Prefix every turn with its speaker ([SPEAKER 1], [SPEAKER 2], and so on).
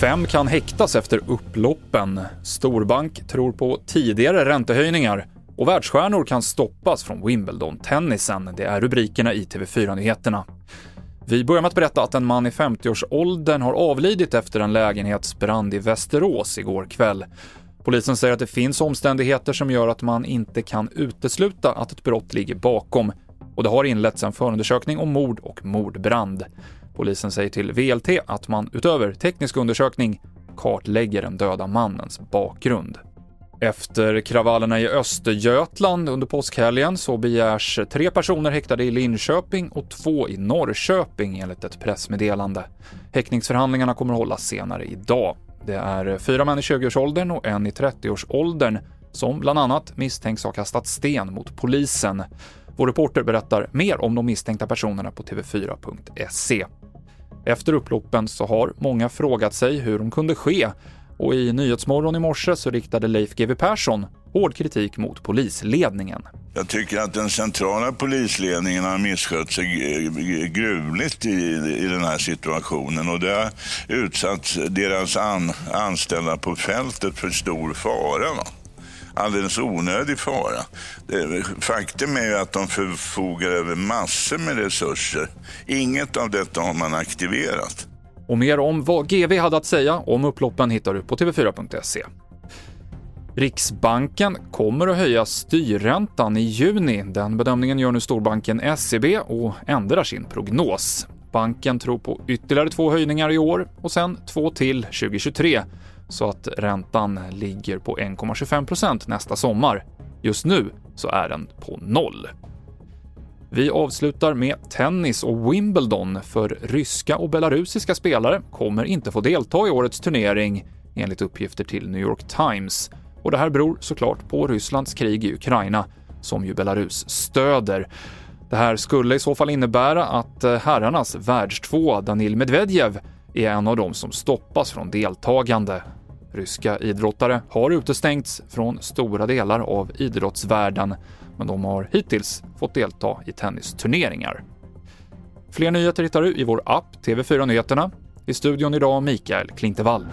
[SPEAKER 1] Fem kan häktas efter upploppen. Storbank tror på tidigare räntehöjningar och världsstjärnor kan stoppas från Wimbledon-tennisen. Det är rubrikerna i TV4-nyheterna. Vi börjar med att berätta att en man i 50-årsåldern har avlidit efter en lägenhetsbrand i Västerås igår kväll. Polisen säger att det finns omständigheter som gör att man inte kan utesluta att ett brott ligger bakom och det har inletts en förundersökning om mord och mordbrand. Polisen säger till VLT att man utöver teknisk undersökning kartlägger den döda mannens bakgrund. Efter kravallerna i Östergötland under påskhelgen så begärs tre personer häktade i Linköping och två i Norrköping enligt ett pressmeddelande. Häktningsförhandlingarna kommer att hållas senare idag. Det är fyra män i 20-årsåldern och en i 30-årsåldern som bland annat misstänks ha kastat sten mot polisen. Vår reporter berättar mer om de misstänkta personerna på tv4.se. Efter upploppen så har många frågat sig hur de kunde ske och i Nyhetsmorgon i morse så riktade Leif GW Persson hård kritik mot polisledningen.
[SPEAKER 2] Jag tycker att den centrala polisledningen har misskött sig gruvligt i, i den här situationen och det har utsatt deras an, anställda på fältet för stor fara. Va? Alldeles onödig fara. Faktum är ju att de förfogar över massor med resurser. Inget av detta har man aktiverat.
[SPEAKER 1] Och mer om vad GV hade att säga om upploppen hittar du på tv4.se. Riksbanken kommer att höja styrräntan i juni. Den bedömningen gör nu storbanken SEB och ändrar sin prognos. Banken tror på ytterligare två höjningar i år och sen två till 2023 så att räntan ligger på 1,25% nästa sommar. Just nu så är den på noll. Vi avslutar med tennis och Wimbledon, för ryska och belarusiska spelare kommer inte få delta i årets turnering, enligt uppgifter till New York Times. Och det här beror såklart på Rysslands krig i Ukraina, som ju Belarus stöder. Det här skulle i så fall innebära att eh, herrarnas världstvåa Danil Medvedev är en av dem som stoppas från deltagande. Ryska idrottare har utestängts från stora delar av idrottsvärlden, men de har hittills fått delta i tennisturneringar. Fler nyheter hittar du i vår app TV4 Nyheterna. I studion idag Mikael Klintevall.